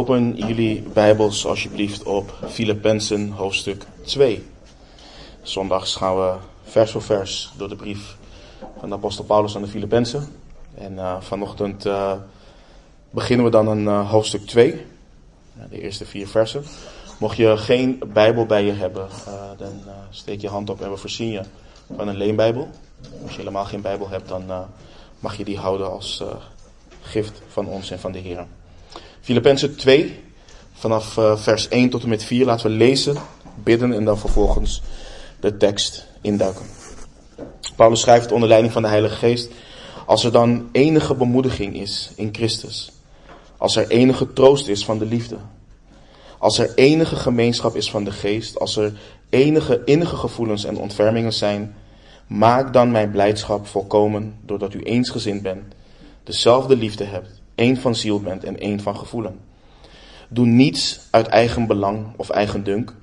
Open jullie Bijbels alsjeblieft op Filippenzen hoofdstuk 2. Zondags gaan we vers voor vers door de brief van de apostel Paulus aan de Filippenzen. En uh, vanochtend uh, beginnen we dan een uh, hoofdstuk 2, de eerste vier versen. Mocht je geen Bijbel bij je hebben, dan steek je hand op en we voorzien je van een leenbijbel. Als je helemaal geen Bijbel hebt, dan mag je die houden als gift van ons en van de Heer. Filippenzen 2, vanaf uh, vers 1 tot en met 4. Laten we lezen, bidden en dan vervolgens de tekst induiken. Paulus schrijft onder leiding van de Heilige Geest. Als er dan enige bemoediging is in Christus. Als er enige troost is van de liefde. Als er enige gemeenschap is van de geest. Als er enige innige gevoelens en ontfermingen zijn. Maak dan mijn blijdschap volkomen doordat u eensgezind bent. Dezelfde liefde hebt één van ziel bent en één van gevoelen. Doe niets uit eigen belang of eigen dunk,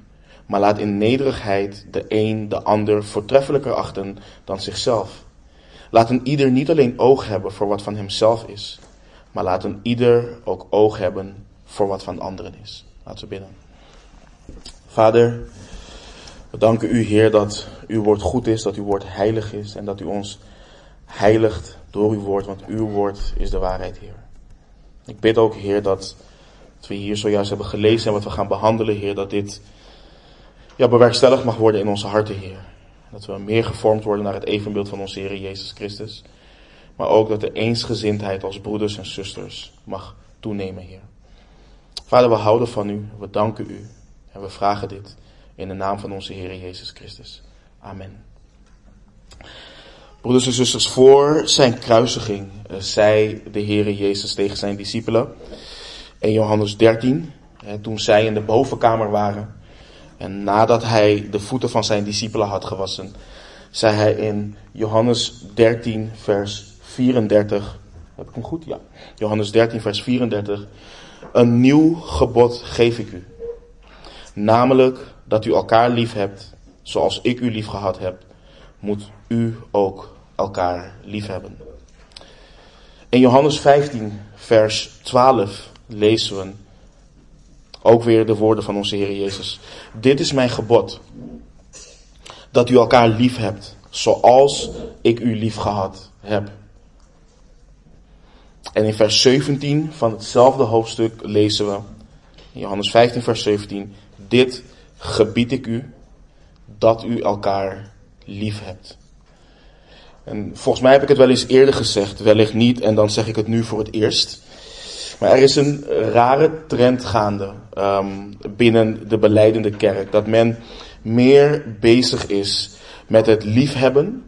maar laat in nederigheid de een de ander voortreffelijker achten dan zichzelf. Laat een ieder niet alleen oog hebben voor wat van hemzelf is, maar laat een ieder ook oog hebben voor wat van anderen is. Laten we bidden. Vader, we danken u Heer dat uw woord goed is, dat uw woord heilig is en dat u ons heiligt door uw woord, want uw woord is de waarheid Heer. Ik bid ook, Heer, dat wat we hier zojuist hebben gelezen en wat we gaan behandelen, Heer, dat dit ja, bewerkstelligd mag worden in onze harten, Heer. Dat we meer gevormd worden naar het evenbeeld van onze Heer Jezus Christus. Maar ook dat de eensgezindheid als broeders en zusters mag toenemen, Heer. Vader, we houden van u, we danken u en we vragen dit in de naam van onze Heer Jezus Christus. Amen. Broeders en zusters, voor zijn kruisiging uh, zei de Heere Jezus tegen zijn discipelen in Johannes 13, hè, toen zij in de bovenkamer waren en nadat hij de voeten van zijn discipelen had gewassen, zei hij in Johannes 13 vers 34, heb ik hem goed? Ja. Johannes 13 vers 34, een nieuw gebod geef ik u. Namelijk dat u elkaar lief hebt zoals ik u lief gehad heb, moet u ook elkaar liefhebben. In Johannes 15, vers 12 lezen we ook weer de woorden van onze Heer Jezus. Dit is mijn gebod. Dat u elkaar lief hebt, zoals ik u lief gehad heb. En in vers 17 van hetzelfde hoofdstuk lezen we, Johannes 15, vers 17, dit gebied ik u, dat u elkaar lief hebt. En volgens mij heb ik het wel eens eerder gezegd, wellicht niet, en dan zeg ik het nu voor het eerst. Maar er is een rare trend gaande um, binnen de beleidende kerk. Dat men meer bezig is met het liefhebben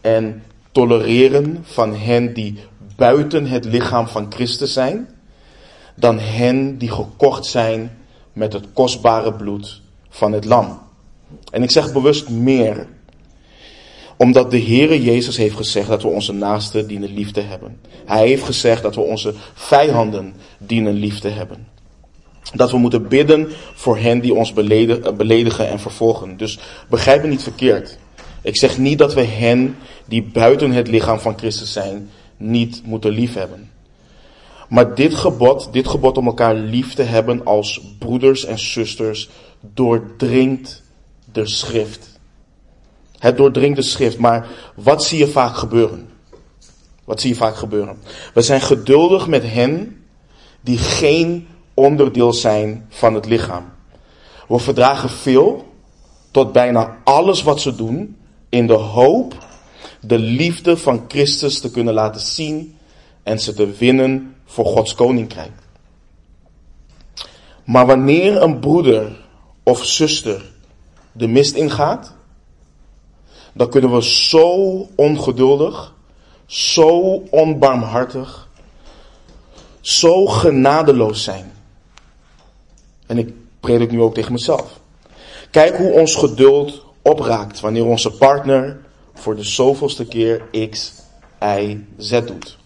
en tolereren van hen die buiten het lichaam van Christus zijn, dan hen die gekocht zijn met het kostbare bloed van het lam. En ik zeg bewust meer, omdat de Heere Jezus heeft gezegd dat we onze naasten dienen lief te hebben. Hij heeft gezegd dat we onze vijanden dienen lief te hebben. Dat we moeten bidden voor hen die ons beledigen en vervolgen. Dus begrijp me niet verkeerd. Ik zeg niet dat we hen die buiten het lichaam van Christus zijn, niet moeten lief hebben. Maar dit gebod, dit gebod om elkaar lief te hebben als broeders en zusters, doordringt de schrift. Het doordringt de schrift. Maar wat zie je vaak gebeuren? Wat zie je vaak gebeuren? We zijn geduldig met hen die geen onderdeel zijn van het lichaam. We verdragen veel tot bijna alles wat ze doen in de hoop de liefde van Christus te kunnen laten zien en ze te winnen voor Gods koninkrijk. Maar wanneer een broeder of zuster de mist ingaat, dan kunnen we zo ongeduldig, zo onbarmhartig, zo genadeloos zijn. En ik predik nu ook tegen mezelf. Kijk hoe ons geduld opraakt wanneer onze partner voor de zoveelste keer X, Y, Z doet.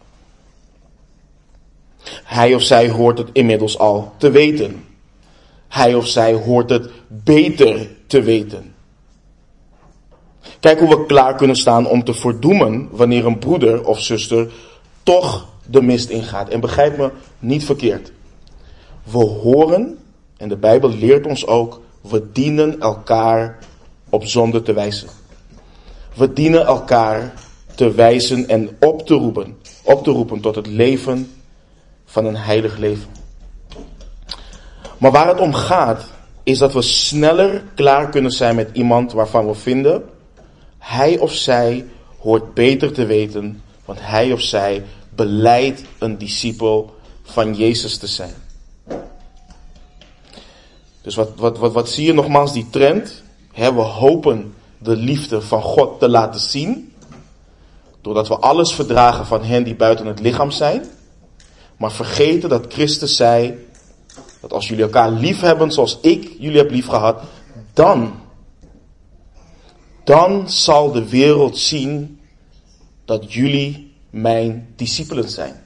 Hij of zij hoort het inmiddels al te weten. Hij of zij hoort het beter te weten. Kijk hoe we klaar kunnen staan om te verdoemen wanneer een broeder of zuster toch de mist ingaat. En begrijp me niet verkeerd. we horen, en de Bijbel leert ons ook, we dienen elkaar op zonde te wijzen. We dienen elkaar te wijzen en op te roepen, op te roepen tot het leven van een heilig leven. Maar waar het om gaat, is dat we sneller klaar kunnen zijn met iemand waarvan we vinden, hij of zij hoort beter te weten, want hij of zij beleidt een discipel van Jezus te zijn. Dus wat, wat, wat, wat zie je nogmaals, die trend? we hopen de liefde van God te laten zien. Doordat we alles verdragen van hen die buiten het lichaam zijn. Maar vergeten dat Christus zei, dat als jullie elkaar lief hebben zoals ik jullie heb lief gehad, dan, dan zal de wereld zien dat jullie mijn discipelen zijn.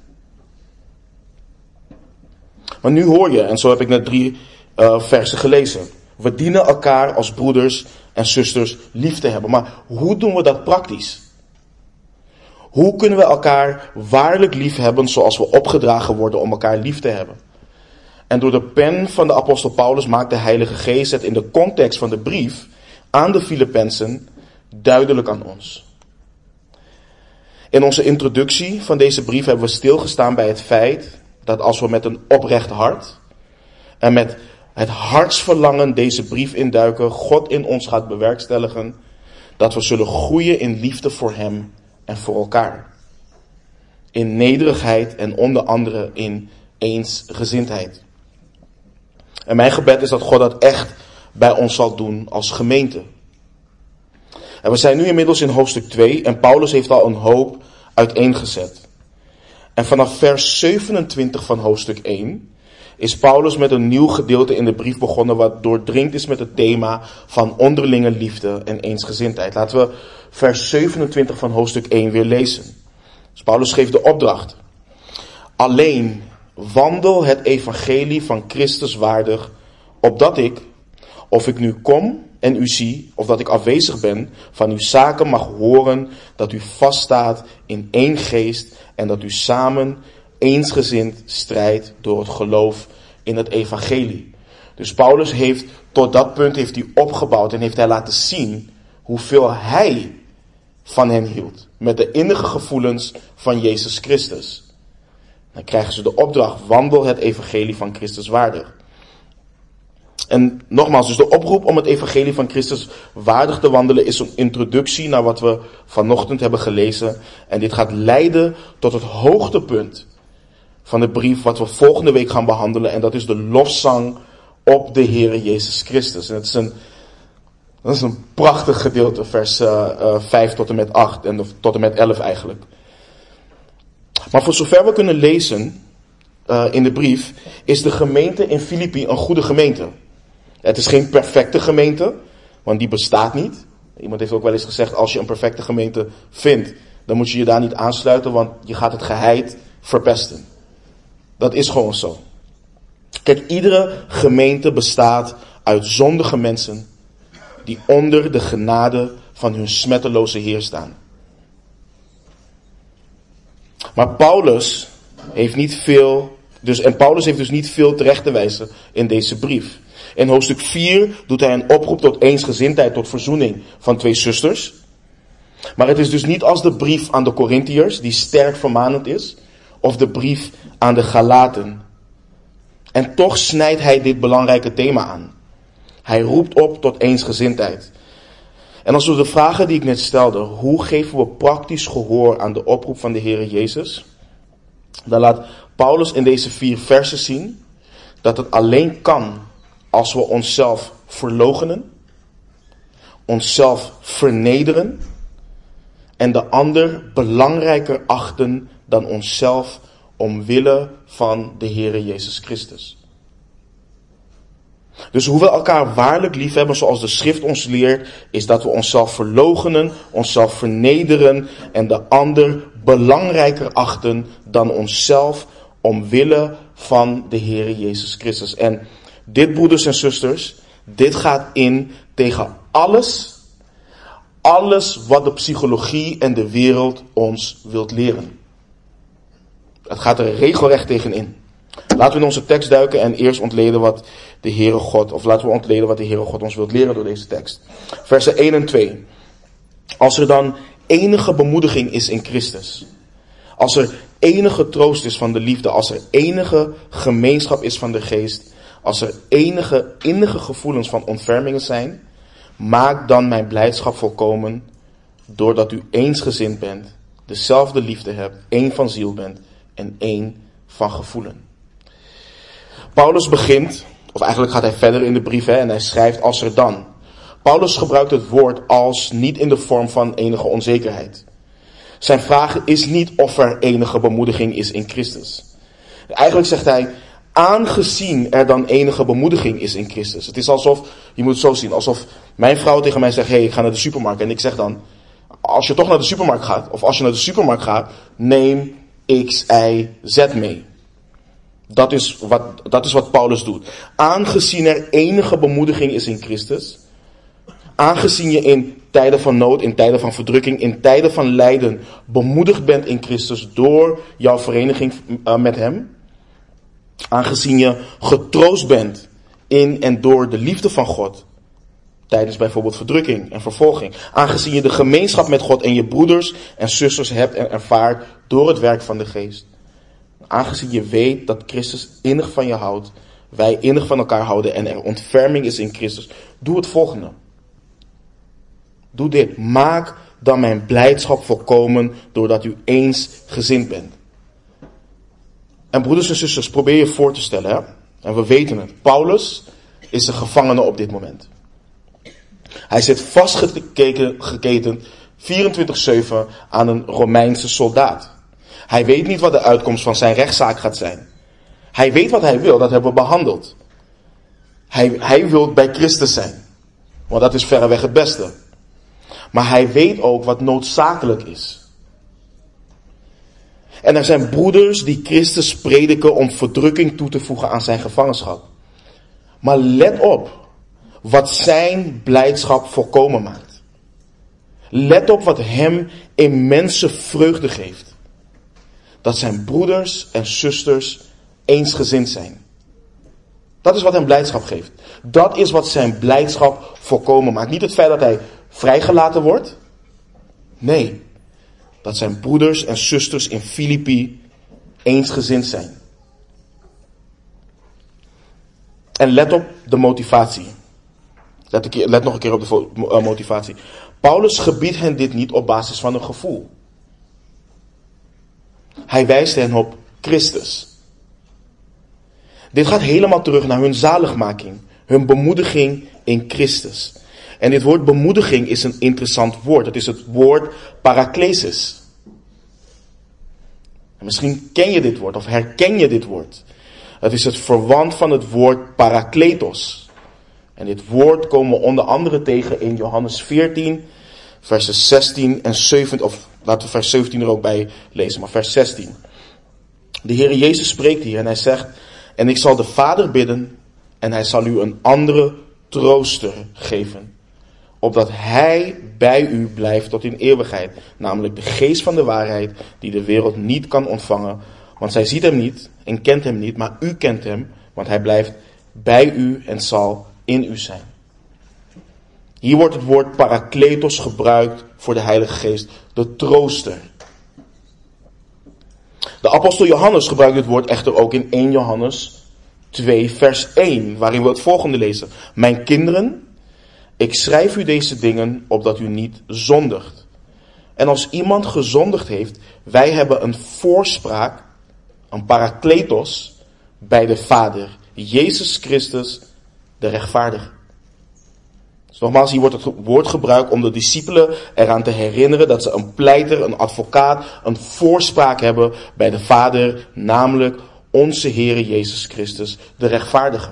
Maar nu hoor je, en zo heb ik net drie uh, versen gelezen. We dienen elkaar als broeders en zusters lief te hebben. Maar hoe doen we dat praktisch? Hoe kunnen we elkaar waarlijk lief hebben zoals we opgedragen worden om elkaar lief te hebben? En door de pen van de apostel Paulus maakt de Heilige Geest het in de context van de brief aan de Filippenzen duidelijk aan ons. In onze introductie van deze brief hebben we stilgestaan bij het feit dat als we met een oprecht hart en met het hartsverlangen deze brief induiken, God in ons gaat bewerkstelligen, dat we zullen groeien in liefde voor Hem en voor elkaar. In nederigheid en onder andere in eensgezindheid. En mijn gebed is dat God dat echt bij ons zal doen als gemeente. En we zijn nu inmiddels in hoofdstuk 2 en Paulus heeft al een hoop uiteengezet. En vanaf vers 27 van hoofdstuk 1 is Paulus met een nieuw gedeelte in de brief begonnen wat doordringt is met het thema van onderlinge liefde en eensgezindheid. Laten we vers 27 van hoofdstuk 1 weer lezen. Dus Paulus geeft de opdracht. Alleen wandel het evangelie van Christus waardig, opdat ik, of ik nu kom en u zie, of dat ik afwezig ben, van uw zaken mag horen dat u vaststaat in één geest en dat u samen eensgezind strijdt door het geloof in het evangelie. Dus Paulus heeft tot dat punt heeft hij opgebouwd en heeft hij laten zien hoeveel hij van hen hield. Met de innige gevoelens van Jezus Christus. Dan krijgen ze de opdracht, wandel het evangelie van Christus waardig. En nogmaals, dus de oproep om het evangelie van Christus waardig te wandelen is een introductie naar wat we vanochtend hebben gelezen. En dit gaat leiden tot het hoogtepunt van de brief wat we volgende week gaan behandelen. En dat is de lofzang op de Heer Jezus Christus. En het is een, dat is een prachtig gedeelte, vers uh, uh, 5 tot en met 8 en tot en met 11 eigenlijk. Maar voor zover we kunnen lezen uh, in de brief, is de gemeente in Filippi een goede gemeente. Het is geen perfecte gemeente, want die bestaat niet. Iemand heeft ook wel eens gezegd, als je een perfecte gemeente vindt, dan moet je je daar niet aansluiten, want je gaat het geheid verpesten. Dat is gewoon zo. Kijk, iedere gemeente bestaat uit zondige mensen die onder de genade van hun smetteloze Heer staan. Maar Paulus heeft niet veel, dus, en Paulus heeft dus niet veel terecht te wijzen in deze brief. In hoofdstuk 4 doet hij een oproep tot eensgezindheid, tot verzoening van twee zusters. Maar het is dus niet als de brief aan de Corinthiërs, die sterk vermanend is, of de brief aan de Galaten. En toch snijdt hij dit belangrijke thema aan. Hij roept op tot eensgezindheid. En als we de vragen die ik net stelde, hoe geven we praktisch gehoor aan de oproep van de Heer Jezus? Dan laat Paulus in deze vier versen zien dat het alleen kan als we onszelf verlogenen, onszelf vernederen en de ander belangrijker achten dan onszelf omwille van de Heere Jezus Christus. Dus hoe we elkaar waarlijk lief hebben, zoals de schrift ons leert, is dat we onszelf verlogenen, onszelf vernederen en de ander belangrijker achten dan onszelf omwille van de Heere Jezus Christus. En dit, broeders en zusters, dit gaat in tegen alles, alles wat de psychologie en de wereld ons wilt leren. Het gaat er regelrecht tegenin. Laten we in onze tekst duiken en eerst ontleden wat de Heere God, of laten we ontleden wat de Heere God ons wilt leren door deze tekst. Versen 1 en 2. Als er dan enige bemoediging is in Christus, als er enige troost is van de liefde, als er enige gemeenschap is van de geest, als er enige innige gevoelens van ontfermingen zijn, maak dan mijn blijdschap volkomen doordat u eensgezind bent, dezelfde liefde hebt, één van ziel bent en één van gevoelen. Paulus begint, of eigenlijk gaat hij verder in de brief hè, en hij schrijft als er dan. Paulus gebruikt het woord als niet in de vorm van enige onzekerheid. Zijn vraag is niet of er enige bemoediging is in Christus. Eigenlijk zegt hij, aangezien er dan enige bemoediging is in Christus. Het is alsof, je moet het zo zien, alsof mijn vrouw tegen mij zegt, hey, ik ga naar de supermarkt. En ik zeg dan, als je toch naar de supermarkt gaat, of als je naar de supermarkt gaat, neem X, Y, Z mee. Dat is wat, dat is wat Paulus doet. Aangezien er enige bemoediging is in Christus, aangezien je in tijden van nood, in tijden van verdrukking, in tijden van lijden bemoedigd bent in Christus door jouw vereniging uh, met Hem, aangezien je getroost bent in en door de liefde van God, tijdens bijvoorbeeld verdrukking en vervolging, aangezien je de gemeenschap met God en je broeders en zusters hebt en ervaart door het werk van de geest, aangezien je weet dat Christus innig van je houdt, wij innig van elkaar houden en er ontferming is in Christus, doe het volgende. Doe dit. Maak dan mijn blijdschap volkomen doordat u eens gezind bent. En broeders en zusters, probeer je voor te stellen. Hè? En we weten het. Paulus is een gevangene op dit moment. Hij zit vastgeketend 24-7 aan een Romeinse soldaat. Hij weet niet wat de uitkomst van zijn rechtszaak gaat zijn. Hij weet wat hij wil, dat hebben we behandeld. Hij, hij wil bij Christus zijn. Want dat is verreweg het beste. Maar hij weet ook wat noodzakelijk is. En er zijn broeders die Christus prediken om verdrukking toe te voegen aan zijn gevangenschap. Maar let op wat zijn blijdschap volkomen maakt. Let op wat hem immense vreugde geeft. Dat zijn broeders en zusters eensgezind zijn. Dat is wat hem blijdschap geeft. Dat is wat zijn blijdschap volkomen maakt. Niet het feit dat hij vrijgelaten wordt. Nee, dat zijn broeders en zusters in Filippi eensgezind zijn. En let op de motivatie. Let, let nog een keer op de eh, motivatie. Paulus gebiedt hen dit niet op basis van een gevoel. Hij wijst hen op Christus. Dit gaat helemaal terug naar hun zaligmaking, hun bemoediging in Christus. En dit woord bemoediging is een interessant woord. Het is het woord paraklesis. misschien ken je dit woord of herken je dit woord. Het is het verwant van het woord parakletos. En dit woord komen we onder andere tegen in Johannes 14, versen 16 en 17. Of laten we vers 17 er ook bij lezen, maar vers 16. De Heer Jezus spreekt hier en hij zegt, en ik zal de Vader bidden en hij zal u een andere trooster geven opdat Hij bij u blijft tot in eeuwigheid. Namelijk de geest van de waarheid die de wereld niet kan ontvangen. Want zij ziet hem niet en kent hem niet, maar u kent hem, want hij blijft bij u en zal in u zijn. Hier wordt het woord parakletos gebruikt voor de Heilige Geest, de trooster. De apostel Johannes gebruikt dit woord echter ook in 1 Johannes 2, vers 1, waarin we het volgende lezen. Mijn kinderen, ik schrijf u deze dingen opdat u niet zondigt. En als iemand gezondigd heeft, wij hebben een voorspraak, een parakletos, bij de Vader, Jezus Christus, de rechtvaardige. Dus nogmaals, hier wordt het woord gebruikt om de discipelen eraan te herinneren dat ze een pleiter, een advocaat, een voorspraak hebben bij de Vader, namelijk onze Heere Jezus Christus, de rechtvaardige.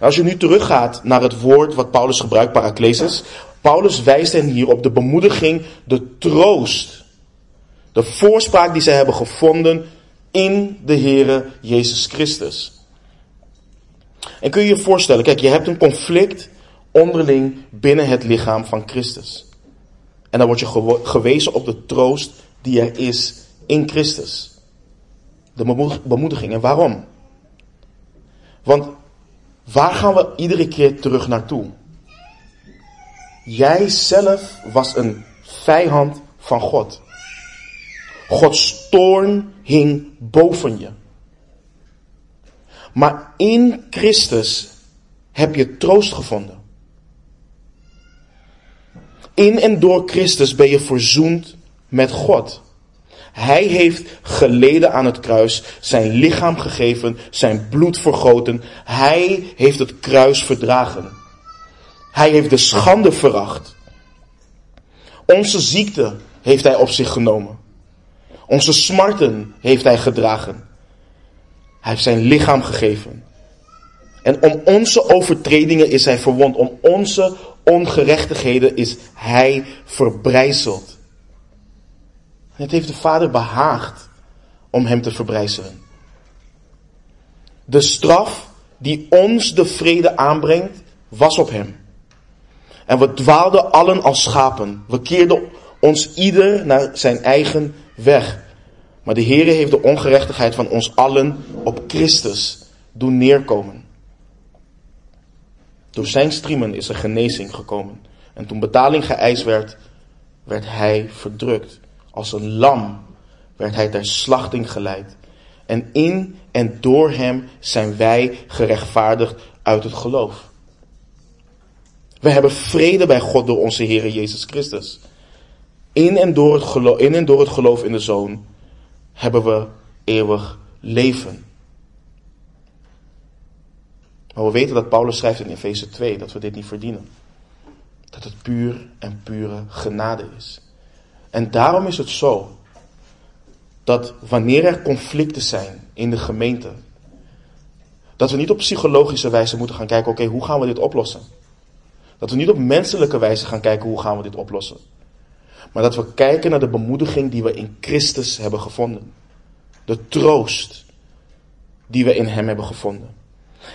Als je nu teruggaat naar het woord wat Paulus gebruikt, paraklesis. Paulus wijst hen hier op de bemoediging, de troost. De voorspraak die zij hebben gevonden in de Heere Jezus Christus. En kun je je voorstellen, kijk, je hebt een conflict onderling binnen het lichaam van Christus. En dan word je gewezen op de troost die er is in Christus. de bemoediging. En waarom? Want waar gaan we iedere keer terug naartoe? Jij zelf was een vijand van God. Gods toorn hing boven je. Maar in Christus heb je troost gevonden. In en door Christus ben je verzoend met God. Hij heeft geleden aan het kruis, zijn lichaam gegeven, zijn bloed vergoten. Hij heeft het kruis verdragen. Hij heeft de schande veracht. Onze ziekte heeft hij op zich genomen. Onze smarten heeft hij gedragen. Hij heeft zijn lichaam gegeven. En om onze overtredingen is hij verwond. Om onze ongerechtigheden is hij verbrijzeld. Het heeft de Vader behaagd om hem te verbrijzelen. De straf die ons de vrede aanbrengt, was op hem. En we dwaalden allen als schapen. We keerden ons ieder naar zijn eigen weg. Maar de Heere heeft de ongerechtigheid van ons allen op Christus doen neerkomen. Door zijn striemen is er genezing gekomen. En toen betaling geëist werd, werd hij verdrukt. Als een lam werd hij ter slachting geleid. En in en door hem zijn wij gerechtvaardigd uit het geloof. We hebben vrede bij God door onze Heer Jezus Christus. In en, door het geloof, in en door het geloof in de Zoon hebben we eeuwig leven. Maar we weten dat Paulus schrijft in Efeze 2 dat we dit niet verdienen. Dat het puur en pure genade is. En daarom is het zo dat wanneer er conflicten zijn in de gemeente, dat we niet op psychologische wijze moeten gaan kijken, oké, hoe gaan we dit oplossen? Dat we niet op menselijke wijze gaan kijken, hoe gaan we dit oplossen? Maar dat we kijken naar de bemoediging die we in Christus hebben gevonden. De troost die we in Hem hebben gevonden.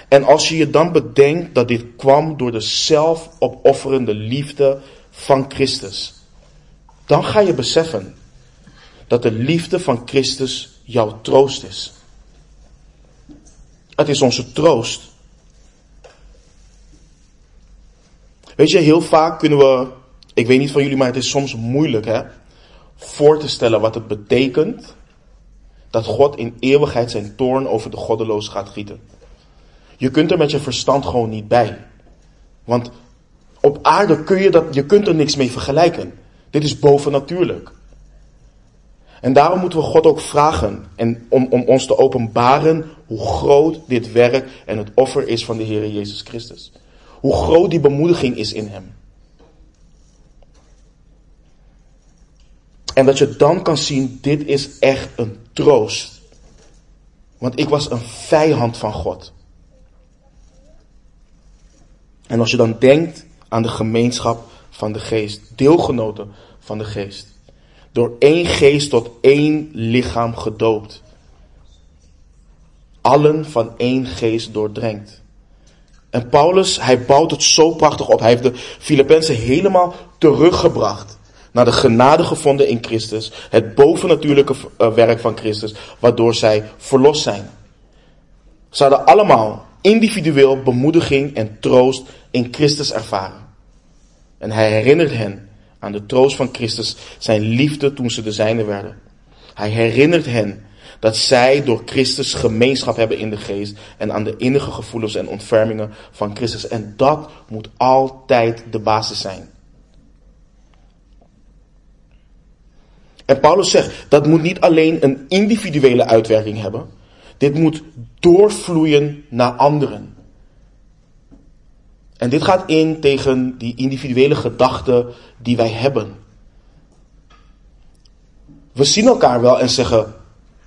En als je je dan bedenkt dat dit kwam door de zelfopofferende liefde van Christus, dan ga je beseffen dat de liefde van Christus jouw troost is. Het is onze troost. Weet je, heel vaak kunnen we, ik weet niet van jullie, maar het is soms moeilijk hè, voor te stellen wat het betekent dat God in eeuwigheid zijn toorn over de goddeloos gaat gieten. Je kunt er met je verstand gewoon niet bij. Want op aarde kun je dat, je kunt er niks mee vergelijken. Dit is bovennatuurlijk. En daarom moeten we God ook vragen en om, om ons te openbaren hoe groot dit werk en het offer is van de Heer Jezus Christus. Hoe groot die bemoediging is in Hem. En dat je dan kan zien, dit is echt een troost. Want ik was een vijand van God. En als je dan denkt aan de gemeenschap van de geest, deelgenoten van de geest. Door één geest tot één lichaam gedoopt. Allen van één geest doordrenkt. En Paulus, hij bouwt het zo prachtig op. Hij heeft de Filippenzen helemaal teruggebracht naar de genade gevonden in Christus. Het bovennatuurlijke eh, werk van Christus, waardoor zij verlost zijn. Ze hadden allemaal individueel bemoediging en troost in Christus ervaren. En hij herinnert hen aan de troost van Christus, zijn liefde toen ze de zijne werden. Hij herinnert hen dat zij door Christus gemeenschap hebben in de geest en aan de innige gevoelens en ontfermingen van Christus. En dat moet altijd de basis zijn. En Paulus zegt, dat moet niet alleen een individuele uitwerking hebben, dit moet doorvloeien naar anderen. En dit gaat in tegen die individuele gedachten die wij hebben. We zien elkaar wel en zeggen,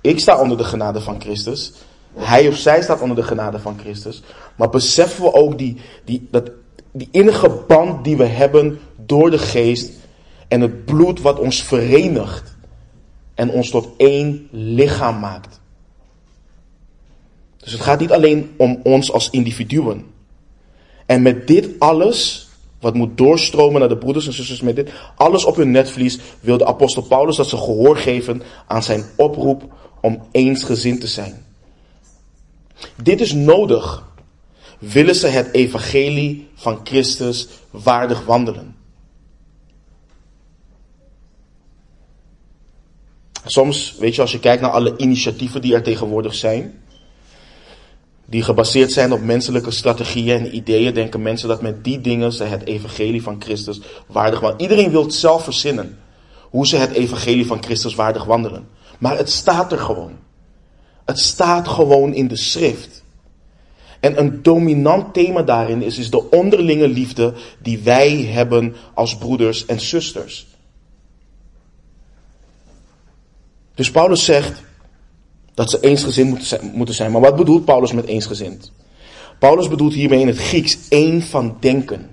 ik sta onder de genade van Christus. Hij of zij staat onder de genade van Christus. Maar beseffen we ook die, die, dat, die innige band die we hebben door de geest en het bloed wat ons verenigt en ons tot één lichaam maakt. Dus het gaat niet alleen om ons als individuen. En met dit alles wat moet doorstromen naar de broeders en zusters met dit. Alles op hun netvlies wil de apostel Paulus dat ze gehoor geven aan zijn oproep om eensgezind te zijn. Dit is nodig. Willen ze het evangelie van Christus waardig wandelen? Soms, weet je, als je kijkt naar alle initiatieven die er tegenwoordig zijn, die gebaseerd zijn op menselijke strategieën en ideeën, denken mensen dat met die dingen ze het evangelie van Christus waardig wandelen. Iedereen wil zelf verzinnen, hoe ze het evangelie van Christus waardig wandelen. Maar het staat er gewoon. Het staat gewoon in de schrift. En een dominant thema daarin is, is de onderlinge liefde die wij hebben als broeders en zusters. Dus Paulus zegt dat ze eensgezind moeten zijn. Maar wat bedoelt Paulus met eensgezind? Paulus bedoelt hiermee in het Grieks één van denken.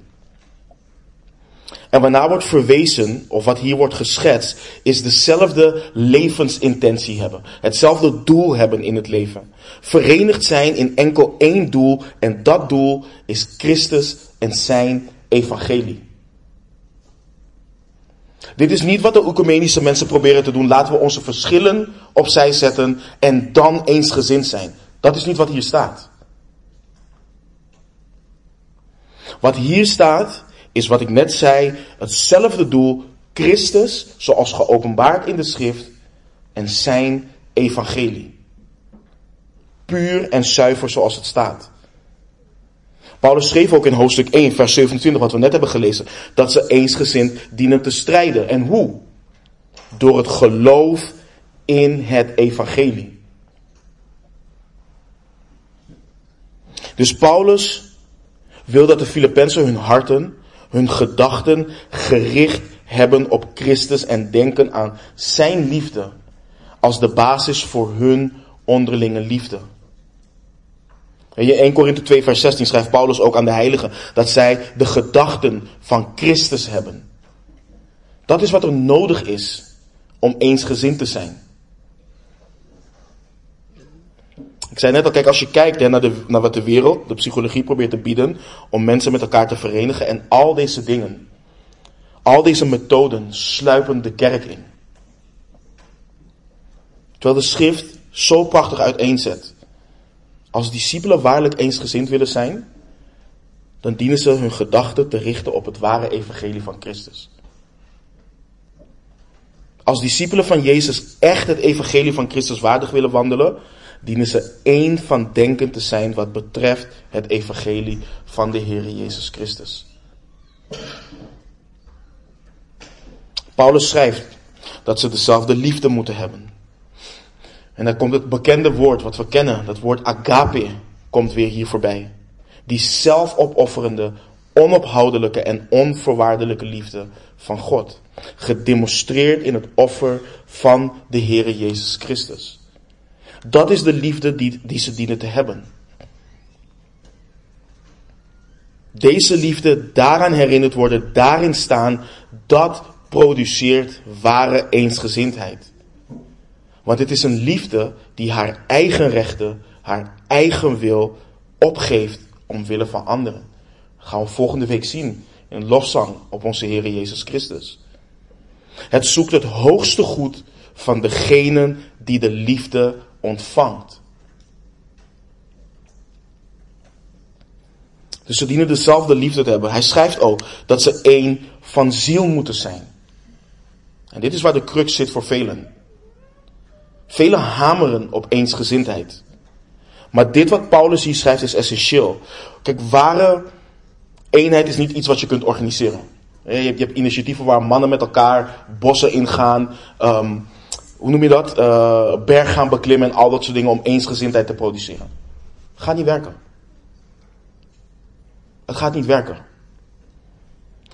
En waarna wordt verwezen, of wat hier wordt geschetst, is dezelfde levensintentie hebben. Hetzelfde doel hebben in het leven. Verenigd zijn in enkel één doel, en dat doel is Christus en zijn evangelie. Dit is niet wat de ecumenische mensen proberen te doen. Laten we onze verschillen opzij zetten en dan eensgezind zijn. Dat is niet wat hier staat. Wat hier staat is wat ik net zei, hetzelfde doel, Christus, zoals geopenbaard in de schrift, en zijn evangelie. Puur en zuiver zoals het staat. Paulus schreef ook in hoofdstuk 1, vers 27, wat we net hebben gelezen, dat ze eensgezind dienen te strijden. En hoe? Door het geloof in het evangelie. Dus Paulus wil dat de Filippenzen hun harten, hun gedachten gericht hebben op Christus en denken aan zijn liefde als de basis voor hun onderlinge liefde. In 1 Korinthe 2 vers 16 schrijft Paulus ook aan de heiligen dat zij de gedachten van Christus hebben. Dat is wat er nodig is om eensgezind te zijn. Ik zei net al, kijk, als je kijkt hè, naar, de, naar wat de wereld, de psychologie probeert te bieden om mensen met elkaar te verenigen en al deze dingen, al deze methoden sluipen de kerk in. Terwijl de schrift zo prachtig uiteenzet als discipelen waarlijk eensgezind willen zijn, dan dienen ze hun gedachten te richten op het ware evangelie van Christus. Als discipelen van Jezus echt het evangelie van Christus waardig willen wandelen, dienen ze één van denken te zijn wat betreft het evangelie van de Heer Jezus Christus. Paulus schrijft dat ze dezelfde liefde moeten hebben. En dan komt het bekende woord wat we kennen, dat woord agape, komt weer hier voorbij. Die zelfopofferende, onophoudelijke en onvoorwaardelijke liefde van God. Gedemonstreerd in het offer van de Heere Jezus Christus. Dat is de liefde die, die ze dienen te hebben. Deze liefde, daaraan herinnerd worden, daarin staan, dat produceert ware eensgezindheid. Want het is een liefde die haar eigen rechten, haar eigen wil opgeeft omwille van anderen. Gaan we volgende week zien in lofzang op onze Heer Jezus Christus. Het zoekt het hoogste goed van degene die de liefde ontvangt. Dus ze dienen dezelfde liefde te hebben. Hij schrijft ook dat ze één van ziel moeten zijn. En dit is waar de crux zit voor velen. Velen hameren op eensgezindheid. Maar dit wat Paulus hier schrijft is essentieel. Kijk, ware eenheid is niet iets wat je kunt organiseren. Je hebt, je hebt initiatieven waar mannen met elkaar bossen ingaan. Um, hoe noem je dat? Uh, berg gaan beklimmen en al dat soort dingen om eensgezindheid te produceren. Gaat niet werken. Het gaat niet werken.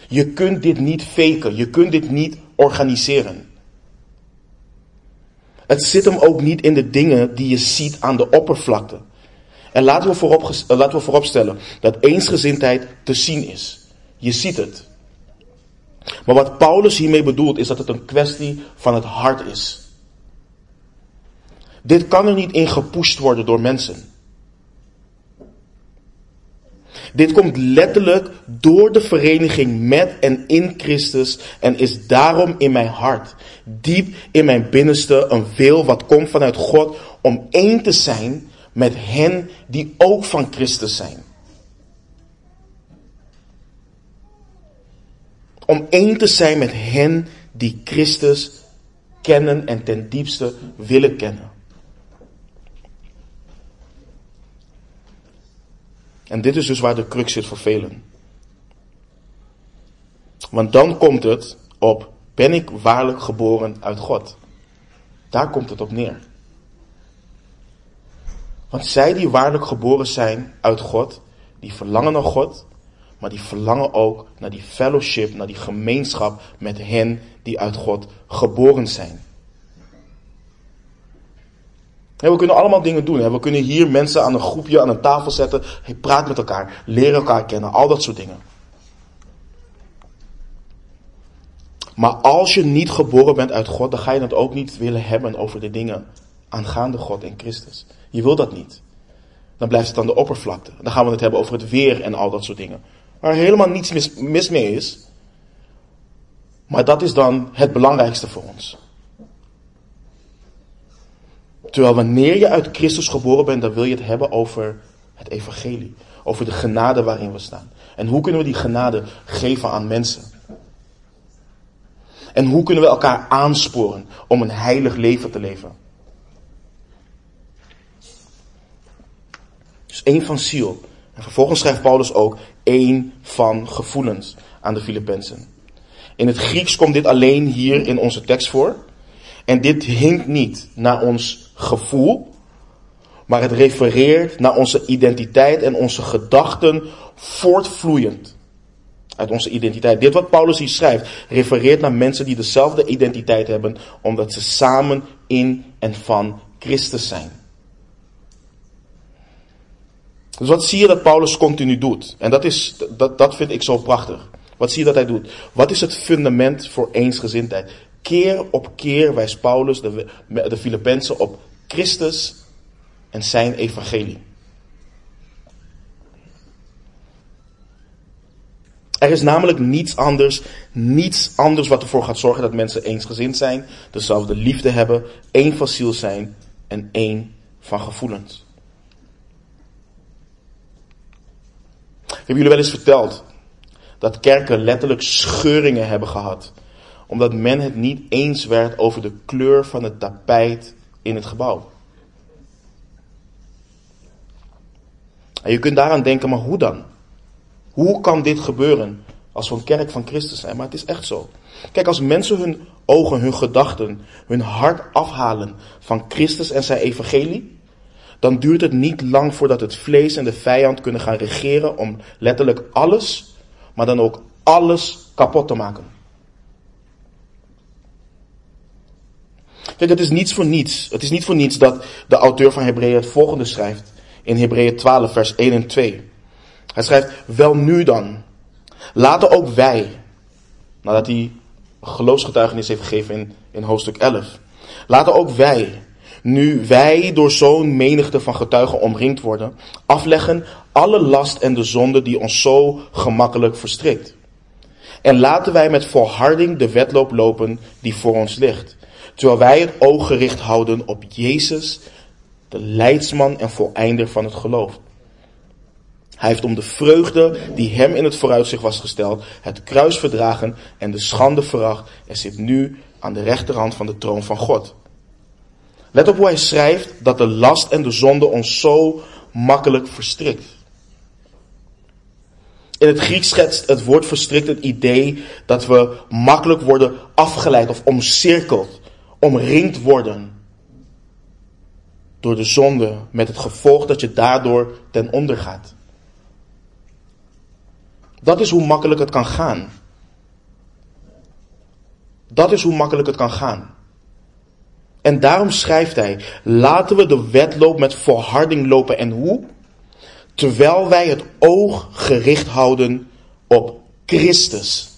Je kunt dit niet faken. Je kunt dit niet organiseren. Het zit hem ook niet in de dingen die je ziet aan de oppervlakte. En laten we, voorop, eh, laten we vooropstellen dat eensgezindheid te zien is. Je ziet het. Maar wat Paulus hiermee bedoelt is dat het een kwestie van het hart is. Dit kan er niet in gepusht worden door mensen. Dit komt letterlijk door de vereniging met en in Christus en is daarom in mijn hart, diep in mijn binnenste, een wil wat komt vanuit God om één te zijn met hen die ook van Christus zijn. Om één te zijn met hen die Christus kennen en ten diepste willen kennen. En dit is dus waar de crux zit voor velen. Want dan komt het op, ben ik waarlijk geboren uit God? Daar komt het op neer. Want zij die waarlijk geboren zijn uit God, die verlangen naar God, maar die verlangen ook naar die fellowship, naar die gemeenschap met hen die uit God geboren zijn. We kunnen allemaal dingen doen. We kunnen hier mensen aan een groepje, aan een tafel zetten. Praat met elkaar, leer elkaar kennen, al dat soort dingen. Maar als je niet geboren bent uit God, dan ga je het ook niet willen hebben over de dingen aangaande God en Christus. Je wil dat niet. Dan blijft het aan de oppervlakte. Dan gaan we het hebben over het weer en al dat soort dingen. Waar helemaal niets mis, mis mee is. Maar dat is dan het belangrijkste voor ons. Terwijl wanneer je uit Christus geboren bent, dan wil je het hebben over het evangelie. Over de genade waarin we staan. En hoe kunnen we die genade geven aan mensen? En hoe kunnen we elkaar aansporen om een heilig leven te leven? Dus één van ziel. En vervolgens schrijft Paulus ook één van gevoelens aan de Filippenzen. In het Grieks komt dit alleen hier in onze tekst voor. En dit hinkt niet naar ons gevoel, maar het refereert naar onze identiteit en onze gedachten voortvloeiend uit onze identiteit. Dit wat Paulus hier schrijft, refereert naar mensen die dezelfde identiteit hebben, omdat ze samen in en van Christus zijn. Dus wat zie je dat Paulus continu doet? En dat, is, dat, dat vind ik zo prachtig. Wat zie je dat hij doet? Wat is het fundament voor eensgezindheid? Keer op keer wijst Paulus de, de Filippenzen op Christus en zijn evangelie. Er is namelijk niets anders, niets anders wat ervoor gaat zorgen dat mensen eensgezind zijn, dezelfde liefde hebben, één van ziel zijn en één van gevoelens. Hebben jullie wel eens verteld dat kerken letterlijk scheuringen hebben gehad, omdat men het niet eens werd over de kleur van het tapijt in het gebouw? En je kunt daaraan denken, maar hoe dan? Hoe kan dit gebeuren als we een kerk van Christus zijn? Maar het is echt zo. Kijk, als mensen hun ogen, hun gedachten, hun hart afhalen van Christus en zijn evangelie, dan duurt het niet lang voordat het vlees en de vijand kunnen gaan regeren om letterlijk alles, maar dan ook alles kapot te maken. Kijk, het is niets voor niets. Het is niet voor niets dat de auteur van Hebreeën het volgende schrijft in Hebreeën 12, vers 1 en 2. Hij schrijft, wel nu dan, laten ook wij, nadat hij geloofsgetuigenis heeft gegeven in, in hoofdstuk 11, laten ook wij, nu wij door zo'n menigte van getuigen omringd worden, afleggen alle last en de zonde die ons zo gemakkelijk verstrikt. En laten wij met volharding de wedloop lopen die voor ons ligt, terwijl wij het oog gericht houden op Jezus, de leidsman en voleinder van het geloof hij heeft om de vreugde die hem in het vooruitzicht was gesteld, het kruis verdragen en de schande veracht en zit nu aan de rechterhand van de troon van God. Let op hoe hij schrijft dat de last en de zonde ons zo makkelijk verstrikt. In het Grieks schetst het woord verstrikt het idee dat we makkelijk worden afgeleid of omcirkeld, omringd worden door de zonde met het gevolg dat je daardoor ten onder gaat. Dat is hoe makkelijk het kan gaan. Dat is hoe makkelijk het kan gaan. En daarom schrijft hij: laten we de wedloop met volharding lopen. En hoe? Terwijl wij het oog gericht houden op Christus.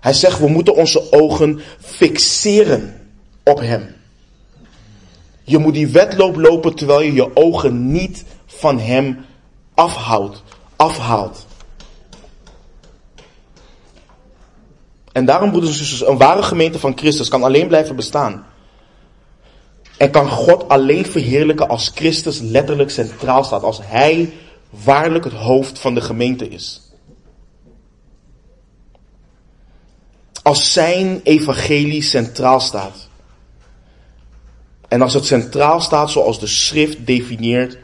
Hij zegt: we moeten onze ogen fixeren op Hem. Je moet die wedloop lopen terwijl je je ogen niet van Hem afhoudt afhaalt. En daarom, broeders en zusters, een ware gemeente van Christus kan alleen blijven bestaan. En kan God alleen verheerlijken als Christus letterlijk centraal staat. Als Hij waarlijk het hoofd van de gemeente is. Als Zijn evangelie centraal staat. En als het centraal staat zoals de schrift definieert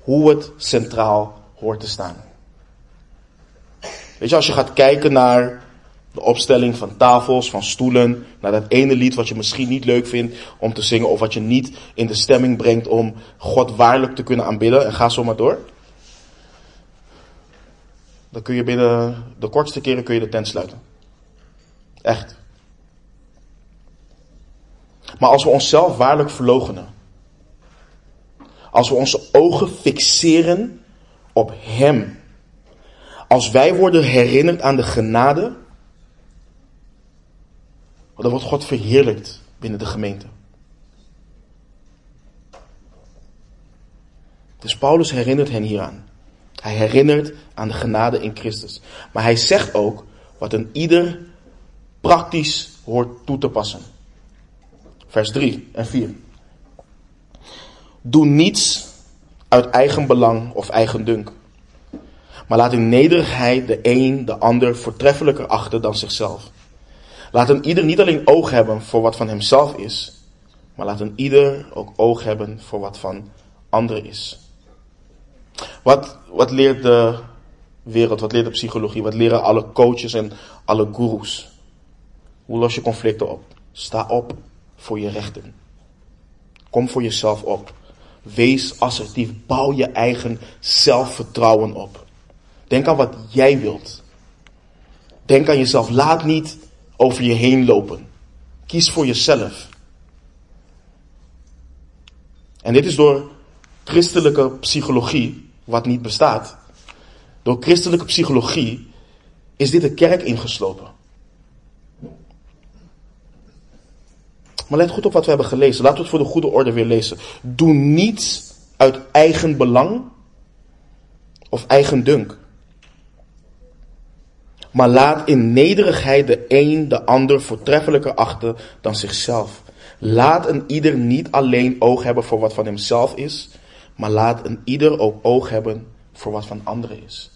hoe het centraal hoort te staan. Weet je, als je gaat kijken naar de opstelling van tafels, van stoelen, naar dat ene lied wat je misschien niet leuk vindt om te zingen of wat je niet in de stemming brengt om God waarlijk te kunnen aanbidden en ga zo maar door. Dan kun je binnen de kortste keren kun je de tent sluiten. Echt. Maar als we onszelf waarlijk verlogenen, als we onze ogen fixeren op Hem, als wij worden herinnerd aan de genade, dan wordt God verheerlijkt binnen de gemeente. Dus Paulus herinnert hen hieraan. Hij herinnert aan de genade in Christus. Maar hij zegt ook wat een ieder praktisch hoort toe te passen. Vers 3 en 4. Doe niets uit eigen belang of eigen dunk. Maar laat in nederigheid de een de ander voortreffelijker achten dan zichzelf. Laat een ieder niet alleen oog hebben voor wat van hemzelf is, maar laat een ieder ook oog hebben voor wat van anderen is. Wat, wat leert de wereld, wat leert de psychologie, wat leren alle coaches en alle gurus? Hoe los je conflicten op? Sta op voor je rechten. Kom voor jezelf op. Wees assertief. Bouw je eigen zelfvertrouwen op. Denk aan wat jij wilt. Denk aan jezelf. Laat niet over je heen lopen. Kies voor jezelf. En dit is door christelijke psychologie, wat niet bestaat. Door christelijke psychologie is dit de kerk ingeslopen. Maar let goed op wat we hebben gelezen. Laten we het voor de goede orde weer lezen. Doe niets uit eigen belang of eigen dunk. Maar laat in nederigheid de een de ander voortreffelijker achten dan zichzelf. Laat een ieder niet alleen oog hebben voor wat van hemzelf is, maar laat een ieder ook oog hebben voor wat van anderen is.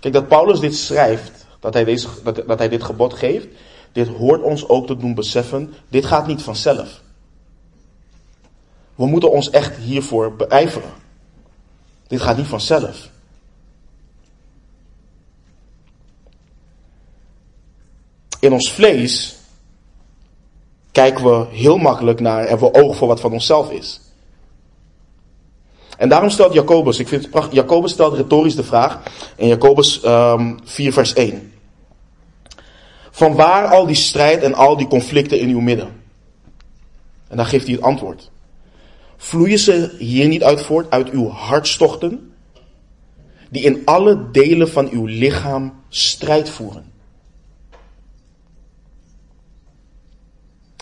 Kijk, dat Paulus dit schrijft, dat hij, deze, dat, dat hij dit gebod geeft, dit hoort ons ook te doen beseffen, dit gaat niet vanzelf. We moeten ons echt hiervoor beijveren. Dit gaat niet vanzelf. In ons vlees kijken we heel makkelijk naar, hebben we oog voor wat van onszelf is. En daarom stelt Jacobus, ik vind het prachtig, Jacobus stelt retorisch de vraag in Jacobus um, ehm, 4 vers 1. Van waar al die strijd en al die conflicten in uw midden? En dan geeft hij het antwoord. Vloeien ze hier niet uit voort, uit uw hartstochten, die in alle delen van uw lichaam strijd voeren?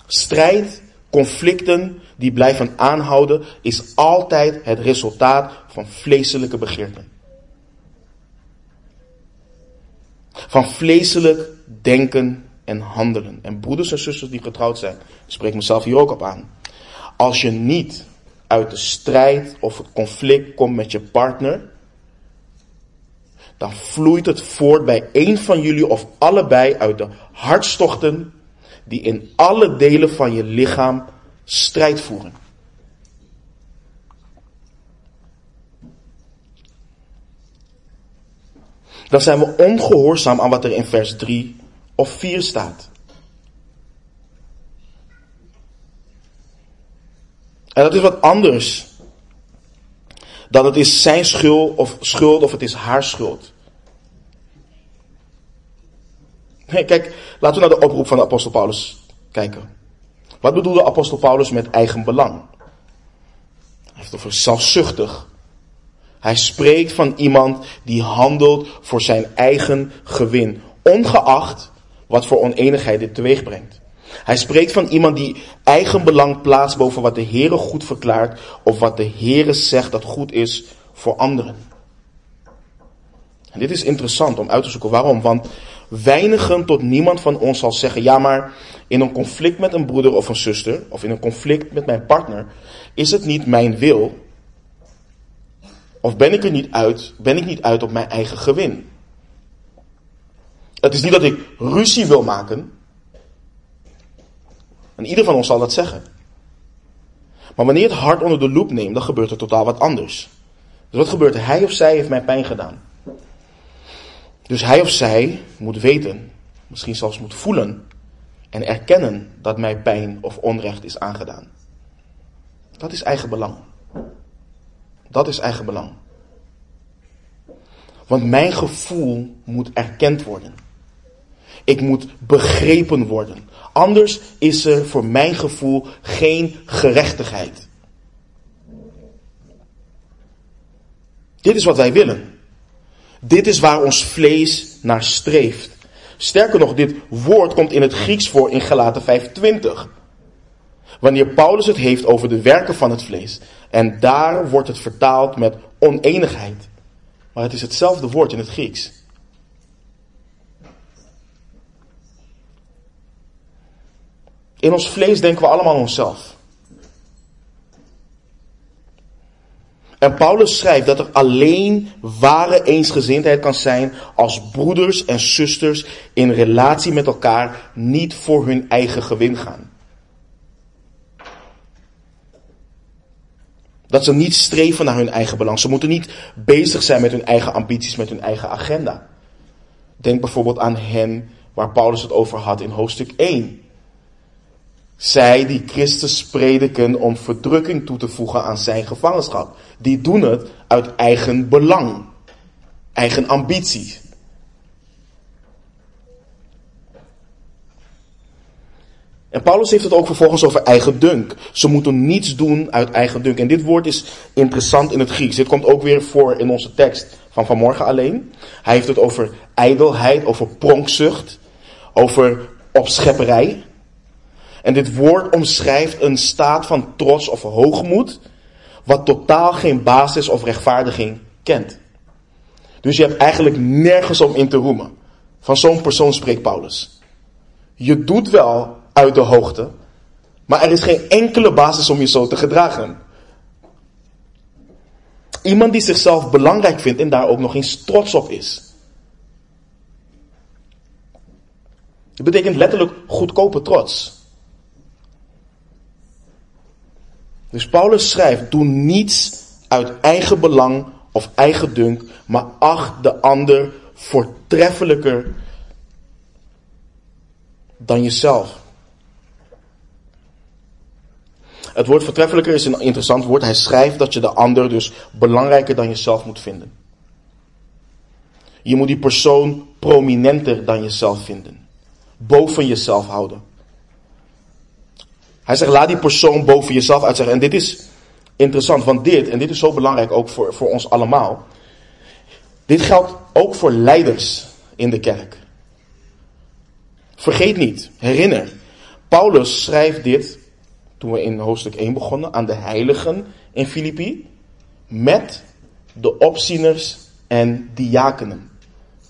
Strijd, conflicten die blijven aanhouden, is altijd het resultaat van vleeselijke begeerten. Van vleeselijk denken en handelen. En broeders en zusters die getrouwd zijn, spreek mezelf hier ook op aan. Als je niet uit de strijd of het conflict komt met je partner, dan vloeit het voort bij een van jullie of allebei uit de hartstochten die in alle delen van je lichaam strijd voeren. Dan zijn we ongehoorzaam aan wat er in vers 3 of 4 staat. En dat is wat anders dan het is zijn schuld of, schuld of het is haar schuld. Nee, kijk, laten we naar de oproep van de apostel Paulus kijken. Wat bedoelde apostel Paulus met eigen belang? Hij heeft over zelfzuchtig. Hij spreekt van iemand die handelt voor zijn eigen gewin, ongeacht wat voor oneenigheid dit teweeg brengt. Hij spreekt van iemand die eigen belang plaatst boven wat de Heere goed verklaart of wat de Heere zegt dat goed is voor anderen. En dit is interessant om uit te zoeken. Waarom? Want weinigen tot niemand van ons zal zeggen: ja, maar in een conflict met een broeder of een zuster, of in een conflict met mijn partner, is het niet mijn wil? Of ben ik er niet uit, ben ik niet uit op mijn eigen gewin? Het is niet dat ik ruzie wil maken. En ieder van ons zal dat zeggen. Maar wanneer je het hart onder de loep neemt, dan gebeurt er totaal wat anders. Dus wat gebeurt er? Hij of zij heeft mij pijn gedaan. Dus hij of zij moet weten, misschien zelfs moet voelen en erkennen dat mij pijn of onrecht is aangedaan. Dat is eigen belang. Dat is eigen belang. Want mijn gevoel moet erkend worden. Ik moet begrepen worden. Anders is er voor mijn gevoel geen gerechtigheid. Dit is wat wij willen. Dit is waar ons vlees naar streeft. Sterker nog, dit woord komt in het Grieks voor in Galaten 5:20. Wanneer Paulus het heeft over de werken van het vlees. En daar wordt het vertaald met oneenigheid. Maar het is hetzelfde woord in het Grieks. In ons vlees denken we allemaal onszelf. En Paulus schrijft dat er alleen ware eensgezindheid kan zijn als broeders en zusters in relatie met elkaar niet voor hun eigen gewin gaan. Dat ze niet streven naar hun eigen belang. Ze moeten niet bezig zijn met hun eigen ambities, met hun eigen agenda. Denk bijvoorbeeld aan hen waar Paulus het over had in hoofdstuk 1. Zij die Christus prediken om verdrukking toe te voegen aan zijn gevangenschap. Die doen het uit eigen belang. Eigen ambitie. En Paulus heeft het ook vervolgens over eigen dunk. Ze moeten niets doen uit eigen dunk. En dit woord is interessant in het Grieks. Dit komt ook weer voor in onze tekst van vanmorgen alleen. Hij heeft het over ijdelheid, over pronkzucht, over opschepperij. En dit woord omschrijft een staat van trots of hoogmoed, wat totaal geen basis of rechtvaardiging kent. Dus je hebt eigenlijk nergens om in te roemen. Van zo'n persoon spreekt Paulus. Je doet wel uit de hoogte, maar er is geen enkele basis om je zo te gedragen. Iemand die zichzelf belangrijk vindt en daar ook nog eens trots op is. Het betekent letterlijk goedkope trots. Dus Paulus schrijft: Doe niets uit eigen belang of eigen dunk, maar acht de ander voortreffelijker dan jezelf. Het woord voortreffelijker is een interessant woord. Hij schrijft dat je de ander dus belangrijker dan jezelf moet vinden. Je moet die persoon prominenter dan jezelf vinden. Boven jezelf houden. Hij zegt, laat die persoon boven jezelf uitzeggen. En dit is interessant, want dit, en dit is zo belangrijk ook voor, voor ons allemaal. Dit geldt ook voor leiders in de kerk. Vergeet niet, herinner. Paulus schrijft dit, toen we in hoofdstuk 1 begonnen, aan de heiligen in Filippi. Met de opzieners en diakenen.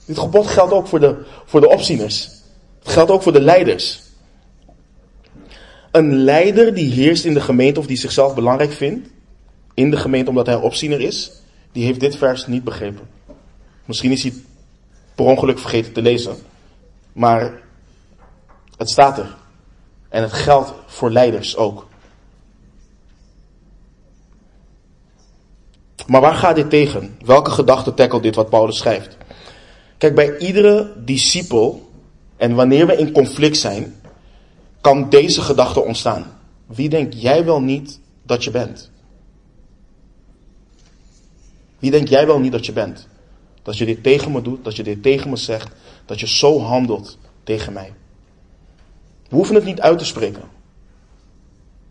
Dit gebod geldt ook voor de, voor de opzieners. Het geldt ook voor de leiders. Een leider die heerst in de gemeente of die zichzelf belangrijk vindt, in de gemeente omdat hij opziener is, die heeft dit vers niet begrepen. Misschien is hij per ongeluk vergeten te lezen. Maar het staat er. En het geldt voor leiders ook. Maar waar gaat dit tegen? Welke gedachte tackelt dit wat Paulus schrijft? Kijk, bij iedere discipel, en wanneer we in conflict zijn, kan deze gedachte ontstaan. Wie denk jij wel niet dat je bent? Wie denk jij wel niet dat je bent? Dat je dit tegen me doet, dat je dit tegen me zegt, dat je zo handelt tegen mij. We hoeven het niet uit te spreken.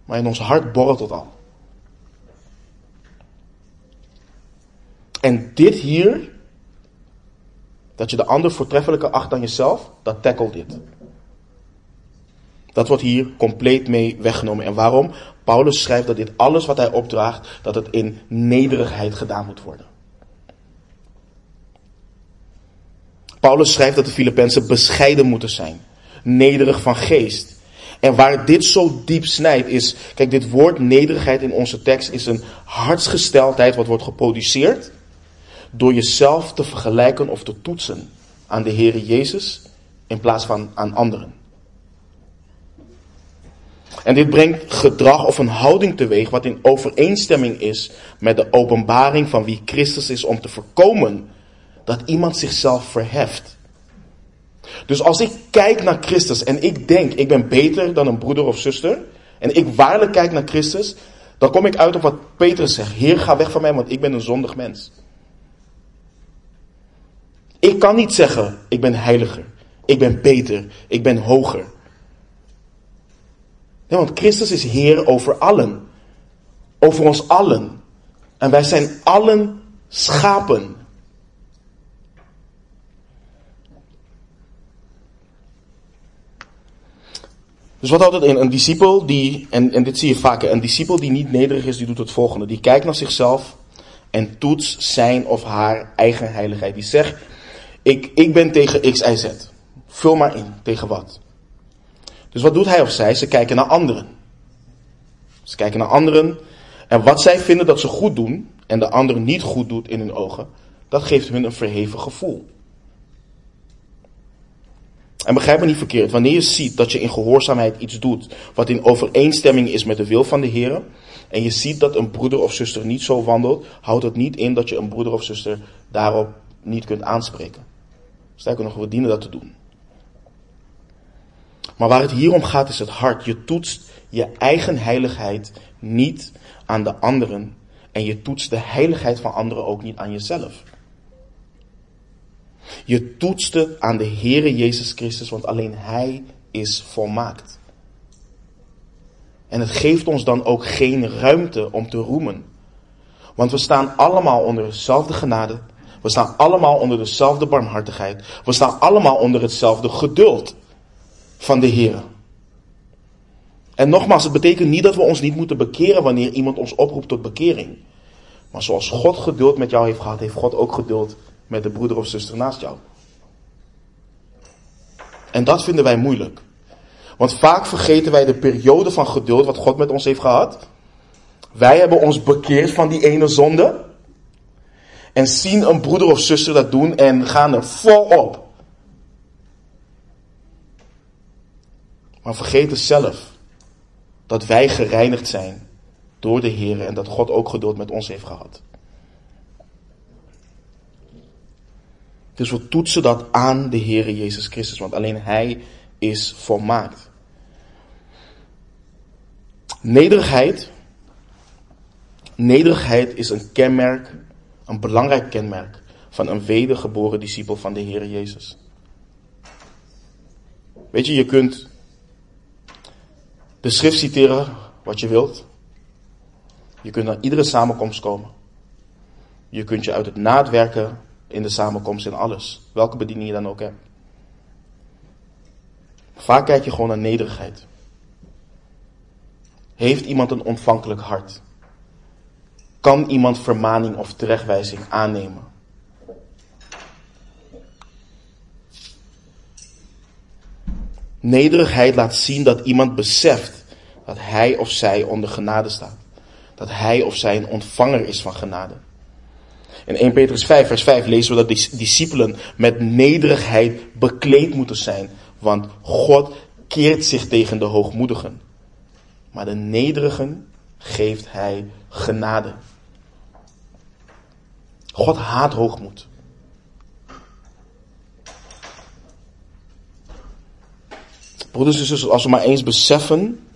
Maar in ons hart borrelt het al. En dit hier, dat je de ander voortreffelijker acht dan jezelf, dat tackelt dit. Dat wordt hier compleet mee weggenomen. En waarom? Paulus schrijft dat dit alles wat hij opdraagt, dat het in nederigheid gedaan moet worden. Paulus schrijft dat de Filippenzen bescheiden moeten zijn, nederig van geest. En waar dit zo diep snijdt is, kijk, dit woord nederigheid in onze tekst is een hartsgesteldheid wat wordt geproduceerd door jezelf te vergelijken of te toetsen aan de Heere Jezus in plaats van aan anderen. En dit brengt gedrag of een houding teweeg wat in overeenstemming is met de openbaring van wie Christus is om te voorkomen dat iemand zichzelf verheft. Dus als ik kijk naar Christus en ik denk ik ben beter dan een broeder of zuster en ik waarlijk kijk naar Christus, dan kom ik uit op wat Petrus zegt. Heer, ga weg van mij, want ik ben een zondig mens. Ik kan niet zeggen, ik ben heiliger, ik ben beter, ik ben hoger. Nee, want Christus is Heer over allen. Over ons allen. En wij zijn allen schapen. Dus wat houdt het in? Een discipel die, en, en dit zie je vaker, een discipel die niet nederig is, die doet het volgende. Die kijkt naar zichzelf en toetst zijn of haar eigen heiligheid. Die zegt, ik, ik ben tegen X, Y, Z. Vul maar in, tegen wat? Dus wat doet hij of zij? Ze kijken naar anderen. Ze kijken naar anderen. En wat zij vinden dat ze goed doen en de ander niet goed doet in hun ogen, dat geeft hun een verheven gevoel. En begrijp me niet verkeerd, wanneer je ziet dat je in gehoorzaamheid iets doet wat in overeenstemming is met de wil van de Heer, en je ziet dat een broeder of zuster niet zo wandelt, houdt het niet in dat je een broeder of zuster daarop niet kunt aanspreken. Sterker nog, we dienen dat te doen. Maar waar het hier om gaat is het hart. Je toetst je eigen heiligheid niet aan de anderen. En je toetst de heiligheid van anderen ook niet aan jezelf. Je toetst het aan de Heere Jezus Christus, want alleen Hij is volmaakt. En het geeft ons dan ook geen ruimte om te roemen. Want we staan allemaal onder dezelfde genade. We staan allemaal onder dezelfde barmhartigheid. We staan allemaal onder hetzelfde geduld van de Heer. En nogmaals, het betekent niet dat we ons niet moeten bekeren wanneer iemand ons oproept tot bekering. Maar zoals God geduld met jou heeft gehad, heeft God ook geduld met de broeder of zuster naast jou. En dat vinden wij moeilijk. Want vaak vergeten wij de periode van geduld wat God met ons heeft gehad. Wij hebben ons bekeerd van die ene zonde. En zien een broeder of zuster dat doen en gaan er volop. Maar vergeten zelf dat wij gereinigd zijn door de Heer en dat God ook geduld met ons heeft gehad. Dus we toetsen dat aan de Heer Jezus Christus, want alleen Hij is volmaakt. Nederigheid. Nederigheid is een kenmerk, een belangrijk kenmerk van een wedergeboren discipel van de Heer Jezus. Weet je, je kunt de schrift citeren wat je wilt. Je kunt naar iedere samenkomst komen. Je kunt je uit het naadwerken in de samenkomst in alles. Welke bediening je dan ook hebt. Vaak kijk je gewoon naar nederigheid. Heeft iemand een ontvankelijk hart? Kan iemand vermaning of terechtwijzing aannemen? Nederigheid laat zien dat iemand beseft dat hij of zij onder genade staat. Dat hij of zij een ontvanger is van genade. In 1 Petrus 5, vers 5 lezen we dat die discipelen met nederigheid bekleed moeten zijn. Want God keert zich tegen de hoogmoedigen. Maar de nederigen geeft hij genade. God haat hoogmoed. Broeders en zusters, als we maar eens beseffen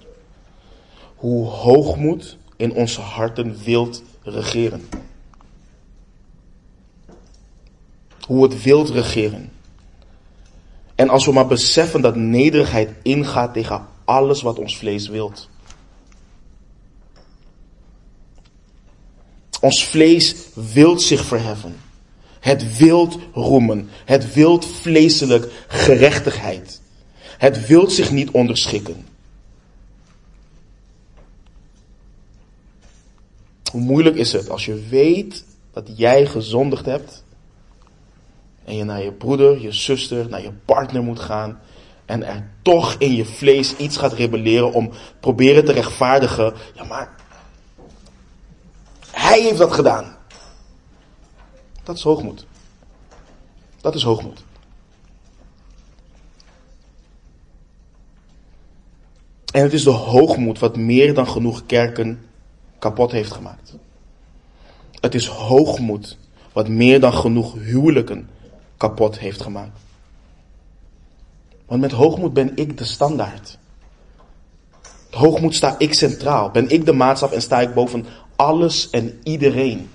hoe hoogmoed in onze harten wilt regeren. Hoe het wilt regeren. En als we maar beseffen dat nederigheid ingaat tegen alles wat ons vlees wilt. Ons vlees wilt zich verheffen. Het wilt roemen. Het wilt vleeselijk gerechtigheid. Het wilt zich niet onderschikken. Hoe moeilijk is het als je weet dat jij gezondigd hebt en je naar je broeder, je zuster, naar je partner moet gaan en er toch in je vlees iets gaat rebelleren om proberen te rechtvaardigen. Ja, maar hij heeft dat gedaan. Dat is hoogmoed. Dat is hoogmoed. En het is de hoogmoed wat meer dan genoeg kerken kapot heeft gemaakt. Het is hoogmoed wat meer dan genoeg huwelijken kapot heeft gemaakt. Want met hoogmoed ben ik de standaard. Hoogmoed sta ik centraal. Ben ik de maatstaf en sta ik boven alles en iedereen.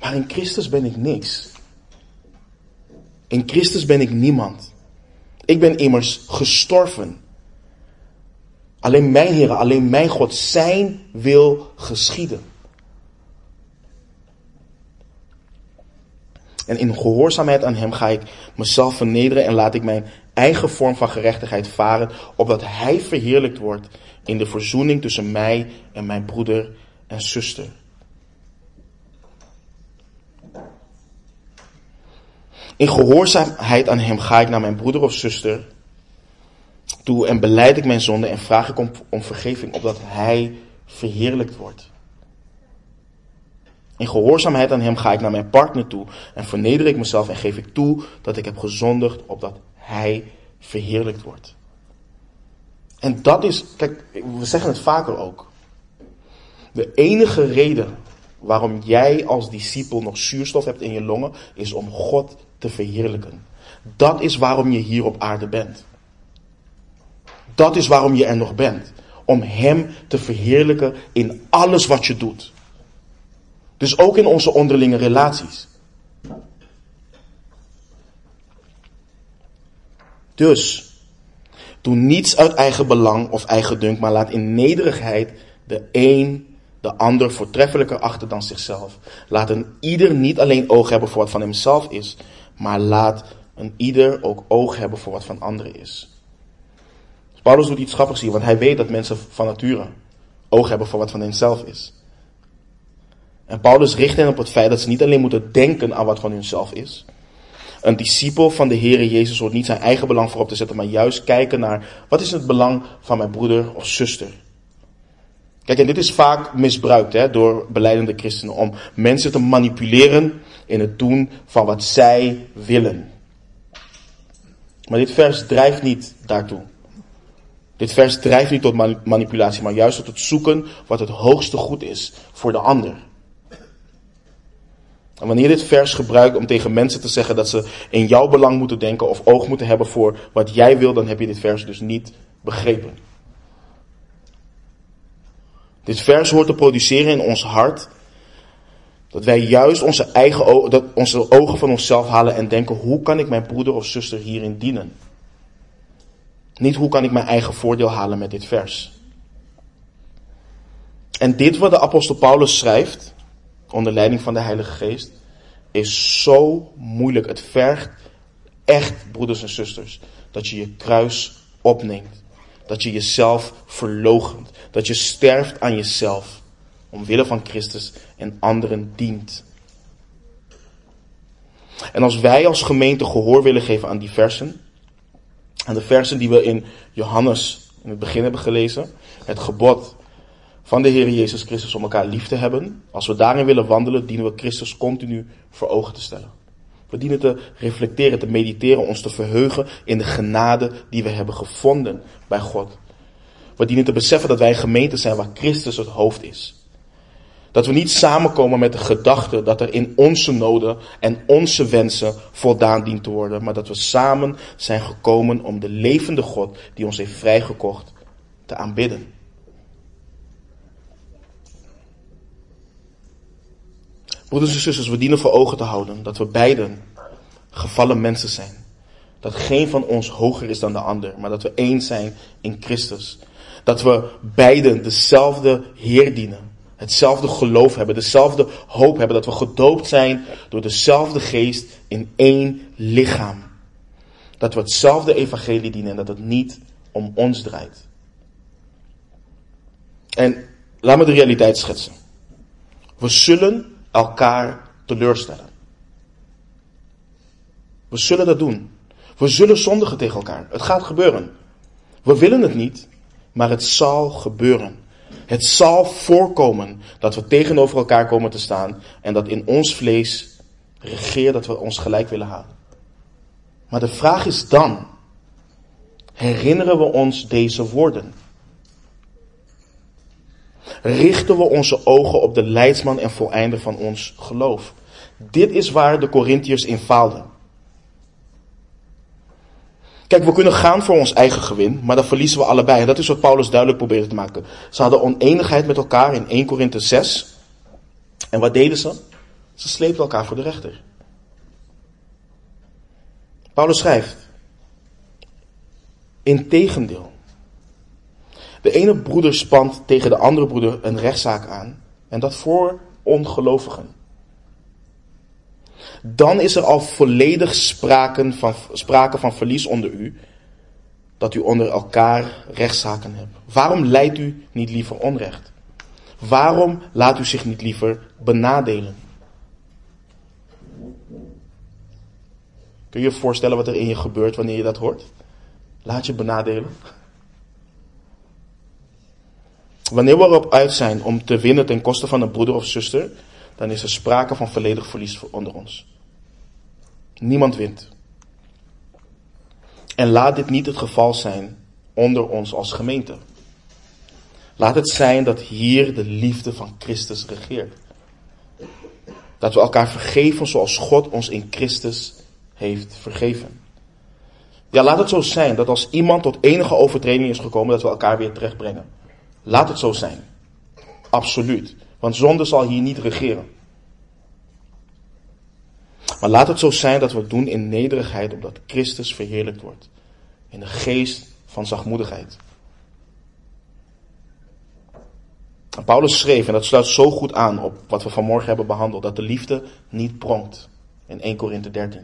Maar in Christus ben ik niks. In Christus ben ik niemand. Ik ben immers gestorven. Alleen mijn Heer, alleen mijn God, zijn wil geschieden. En in gehoorzaamheid aan Hem ga ik mezelf vernederen en laat ik mijn eigen vorm van gerechtigheid varen, opdat Hij verheerlijkt wordt in de verzoening tussen mij en mijn broeder en zuster. In gehoorzaamheid aan Hem ga ik naar mijn broeder of zuster toe en beleid ik mijn zonde en vraag ik om, vergeving, opdat Hij verheerlijkt wordt. In gehoorzaamheid aan Hem ga ik naar mijn partner toe en verneder ik mezelf en geef ik toe dat ik heb gezondigd, opdat Hij verheerlijkt wordt. En dat is, kijk, we zeggen het vaker ook. De enige reden waarom jij als discipel nog zuurstof hebt in je longen, is om God te verheerlijken. Dat is waarom je hier op aarde bent. Dat is waarom je er nog bent. Om Hem te verheerlijken in alles wat je doet. Dus ook in onze onderlinge relaties. Dus, doe niets uit eigen belang of eigen dunk, maar laat in nederigheid de een de ander voortreffelijker achter dan zichzelf. Laat een ieder niet alleen oog hebben voor wat van hemzelf is, maar laat een ieder ook oog hebben voor wat van anderen is. Paulus doet iets grappigs hier, want hij weet dat mensen van nature oog hebben voor wat van henzelf is. En Paulus richt hen op het feit dat ze niet alleen moeten denken aan wat van hunzelf is. Een discipel van de Heere Jezus hoort niet zijn eigen belang voorop te zetten, maar juist kijken naar wat is het belang van mijn broeder of zuster. Kijk, en dit is vaak misbruikt hè, door beleidende christenen om mensen te manipuleren in het doen van wat zij willen. Maar dit vers drijft niet daartoe. Dit vers drijft niet tot manipulatie, maar juist tot het zoeken wat het hoogste goed is voor de ander. En wanneer dit vers gebruikt om tegen mensen te zeggen dat ze in jouw belang moeten denken of oog moeten hebben voor wat jij wil, dan heb je dit vers dus niet begrepen. Dit vers hoort te produceren in ons hart dat wij juist onze eigen dat onze ogen van onszelf halen en denken: hoe kan ik mijn broeder of zuster hierin dienen? Niet hoe kan ik mijn eigen voordeel halen met dit vers. En dit wat de apostel Paulus schrijft, onder leiding van de Heilige Geest, is zo moeilijk. Het vergt echt, broeders en zusters, dat je je kruis opneemt. Dat je jezelf verloochent. Dat je sterft aan jezelf. Omwille van Christus en anderen dient. En als wij als gemeente gehoor willen geven aan die versen, aan de versen die we in Johannes in het begin hebben gelezen, het gebod van de Heer Jezus Christus om elkaar lief te hebben. Als we daarin willen wandelen, dienen we Christus continu voor ogen te stellen. We dienen te reflecteren, te mediteren, ons te verheugen in de genade die we hebben gevonden bij God. We dienen te beseffen dat wij een gemeente zijn waar Christus het hoofd is. Dat we niet samenkomen met de gedachte dat er in onze noden en onze wensen voldaan dient te worden, maar dat we samen zijn gekomen om de levende God die ons heeft vrijgekocht te aanbidden. Broeders en zusters, we dienen voor ogen te houden dat we beiden gevallen mensen zijn. Dat geen van ons hoger is dan de ander, maar dat we één zijn in Christus. Dat we beiden dezelfde Heer dienen. Hetzelfde geloof hebben, dezelfde hoop hebben. Dat we gedoopt zijn door dezelfde geest in één lichaam. Dat we hetzelfde evangelie dienen en dat het niet om ons draait. En laat me de realiteit schetsen. We zullen elkaar teleurstellen. We zullen dat doen. We zullen zondigen tegen elkaar. Het gaat gebeuren. We willen het niet, maar het zal gebeuren. Het zal voorkomen dat we tegenover elkaar komen te staan en dat in ons vlees regeert dat we ons gelijk willen halen. Maar de vraag is dan, herinneren we ons deze woorden? Richten we onze ogen op de leidsman en voleinder van ons geloof? Dit is waar de Corinthiërs in faalden. Kijk, we kunnen gaan voor ons eigen gewin, maar dan verliezen we allebei. En dat is wat Paulus duidelijk probeerde te maken. Ze hadden oneenigheid met elkaar in 1 Korinthe 6. En wat deden ze? Ze sleepten elkaar voor de rechter. Paulus schrijft, Integendeel. De ene broeder spant tegen de andere broeder een rechtszaak aan. En dat voor ongelovigen. Dan is er al volledig sprake van, sprake van verlies onder u. Dat u onder elkaar rechtszaken hebt. Waarom leidt u niet liever onrecht? Waarom laat u zich niet liever benadelen? Kun je je voorstellen wat er in je gebeurt wanneer je dat hoort? Laat je benadelen. Wanneer we erop uit zijn om te winnen ten koste van een broeder of zuster, dan is er sprake van volledig verlies onder ons. Niemand wint. En laat dit niet het geval zijn onder ons als gemeente. Laat het zijn dat hier de liefde van Christus regeert. Dat we elkaar vergeven zoals God ons in Christus heeft vergeven. Ja, laat het zo zijn dat als iemand tot enige overtreding is gekomen, dat we elkaar weer terechtbrengen. Laat het zo zijn. Absoluut. Want zonde zal hier niet regeren. Maar laat het zo zijn dat we het doen in nederigheid, opdat Christus verheerlijkt wordt. In de geest van zachtmoedigheid. Paulus schreef, en dat sluit zo goed aan op wat we vanmorgen hebben behandeld, dat de liefde niet pronkt. In 1 Korinthe 13.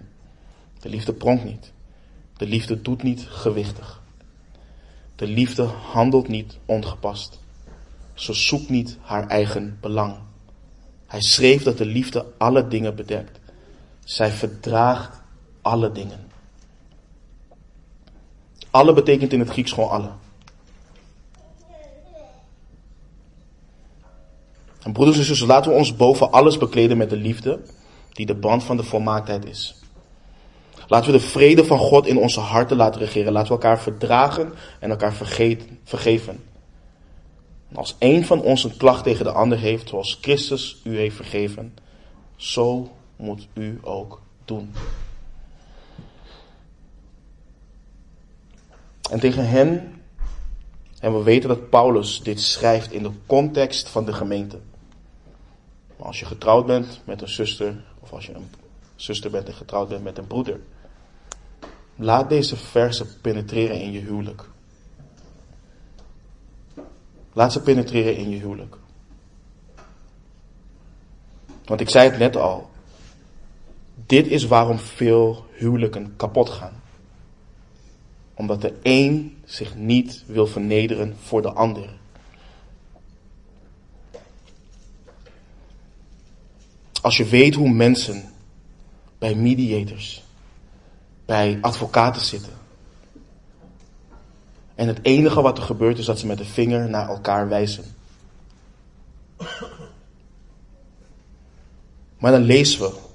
De liefde pronkt niet. De liefde doet niet gewichtig. De liefde handelt niet ongepast. Ze zoekt niet haar eigen belang. Hij schreef dat de liefde alle dingen bedekt. Zij verdraagt alle dingen. Alle betekent in het Grieks gewoon alle. En broeders en zusters, laten we ons boven alles bekleden met de liefde, die de band van de volmaaktheid is. Laten we de vrede van God in onze harten laten regeren. Laten we elkaar verdragen en elkaar vergeven. En als een van ons een klacht tegen de ander heeft, zoals Christus u heeft vergeven, zo moet u ook doen. En tegen hen, en we weten dat Paulus dit schrijft in de context van de gemeente. Maar als je getrouwd bent met een zuster, of als je een zuster bent en getrouwd bent met een broeder, laat deze versen penetreren in je huwelijk. Laat ze penetreren in je huwelijk. Want ik zei het net al. Dit is waarom veel huwelijken kapot gaan. Omdat de een zich niet wil vernederen voor de ander. Als je weet hoe mensen bij mediators, bij advocaten zitten. En het enige wat er gebeurt is dat ze met de vinger naar elkaar wijzen. Maar dan lezen we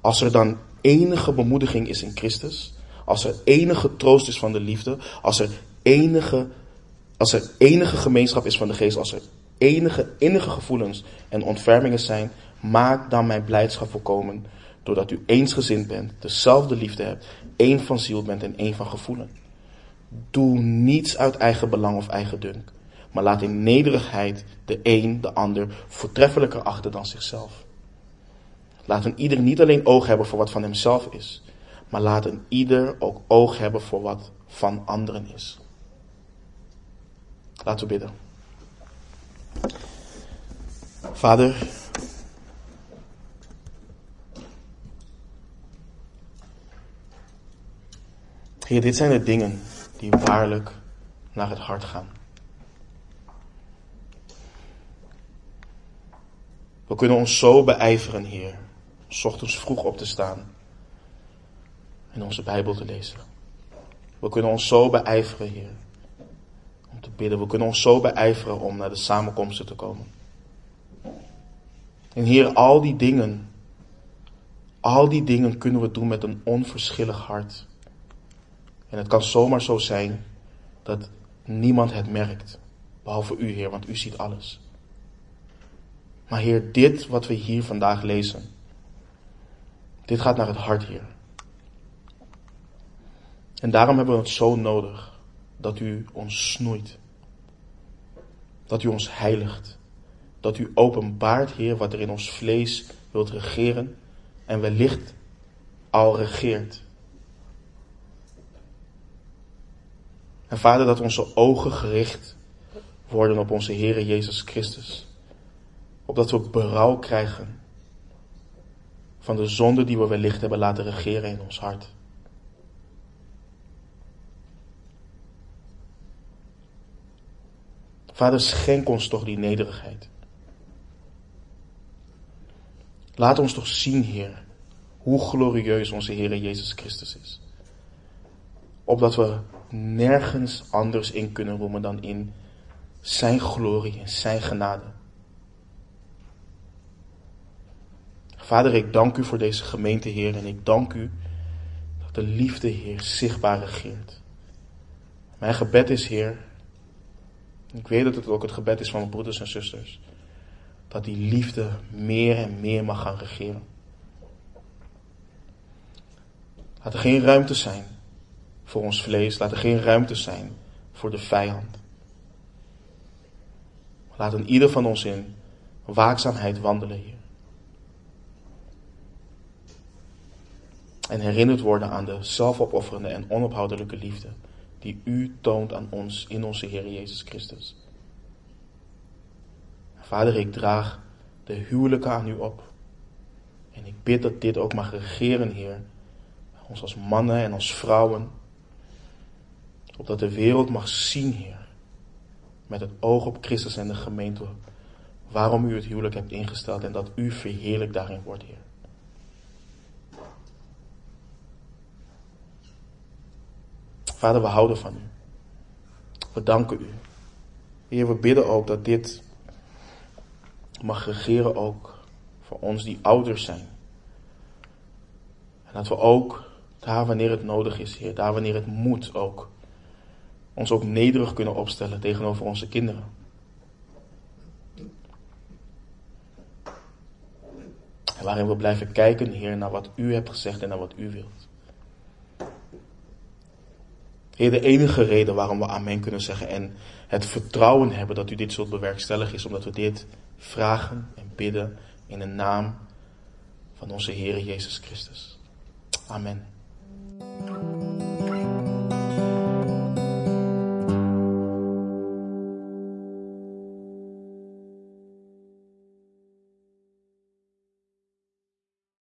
als er dan enige bemoediging is in Christus, als er enige troost is van de liefde, als er enige, als er enige gemeenschap is van de geest, als er enige innige gevoelens en ontfermingen zijn, maak dan mijn blijdschap volkomen, doordat u eensgezind bent, dezelfde liefde hebt, één van ziel bent en één van gevoelen. Doe niets uit eigen belang of eigen dunk, maar laat in nederigheid de een de ander voortreffelijker achter dan zichzelf. Laat een ieder niet alleen oog hebben voor wat van hemzelf is, maar laat een ieder ook oog hebben voor wat van anderen is. Laten we bidden. Vader, Heer, dit zijn de dingen die waarlijk naar het hart gaan. We kunnen ons zo beijveren, Heer, s ochtends vroeg op te staan. en onze Bijbel te lezen. We kunnen ons zo beijveren, Heer, om te bidden. We kunnen ons zo beijveren om naar de samenkomsten te komen. En Heer, al die dingen, al die dingen kunnen we doen met een onverschillig hart. En het kan zomaar zo zijn dat niemand het merkt, behalve u, Heer, want u ziet alles. Maar Heer, dit wat we hier vandaag lezen, dit gaat naar het hart, Heer. En daarom hebben we het zo nodig dat u ons snoeit. Dat u ons heiligt. Dat u openbaart, Heer, wat er in ons vlees wilt regeren en wellicht al regeert. En Vader, dat onze ogen gericht worden op onze Heer Jezus Christus. Opdat we berouw krijgen van de zonde die we wellicht hebben laten regeren in ons hart. Vader, schenk ons toch die nederigheid. Laat ons toch zien, Heer, hoe glorieus onze Heer Jezus Christus is. Opdat we nergens anders in kunnen roemen dan in Zijn glorie en Zijn genade. Vader, ik dank u voor deze gemeente, Heer, en ik dank u dat de liefde, Heer, zichtbaar regeert. Mijn gebed is, Heer, ik weet dat het ook het gebed is van mijn broeders en zusters, dat die liefde meer en meer mag gaan regeren. Laat er geen ruimte zijn voor ons vlees, laat er geen ruimte zijn voor de vijand. Laat een ieder van ons in waakzaamheid wandelen, Heer. En herinnerd worden aan de zelfopofferende en onophoudelijke liefde die u toont aan ons in onze Heer Jezus Christus. Vader, ik draag de huwelijken aan u op. En ik bid dat dit ook mag regeren, Heer. Ons als mannen en als vrouwen. Opdat de wereld mag zien, Heer. Met het oog op Christus en de gemeente. Waarom u het huwelijk hebt ingesteld en dat u verheerlijk daarin wordt, Heer. Vader, we houden van u. We danken u. Heer, we bidden ook dat dit mag regeren ook voor ons die ouders zijn. En dat we ook daar wanneer het nodig is, Heer, daar wanneer het moet ook, ons ook nederig kunnen opstellen tegenover onze kinderen. En waarin we blijven kijken, Heer, naar wat u hebt gezegd en naar wat u wilt. De enige reden waarom we amen kunnen zeggen en het vertrouwen hebben dat u dit zult bewerkstelligen is omdat we dit vragen en bidden in de naam van onze Heer Jezus Christus. Amen.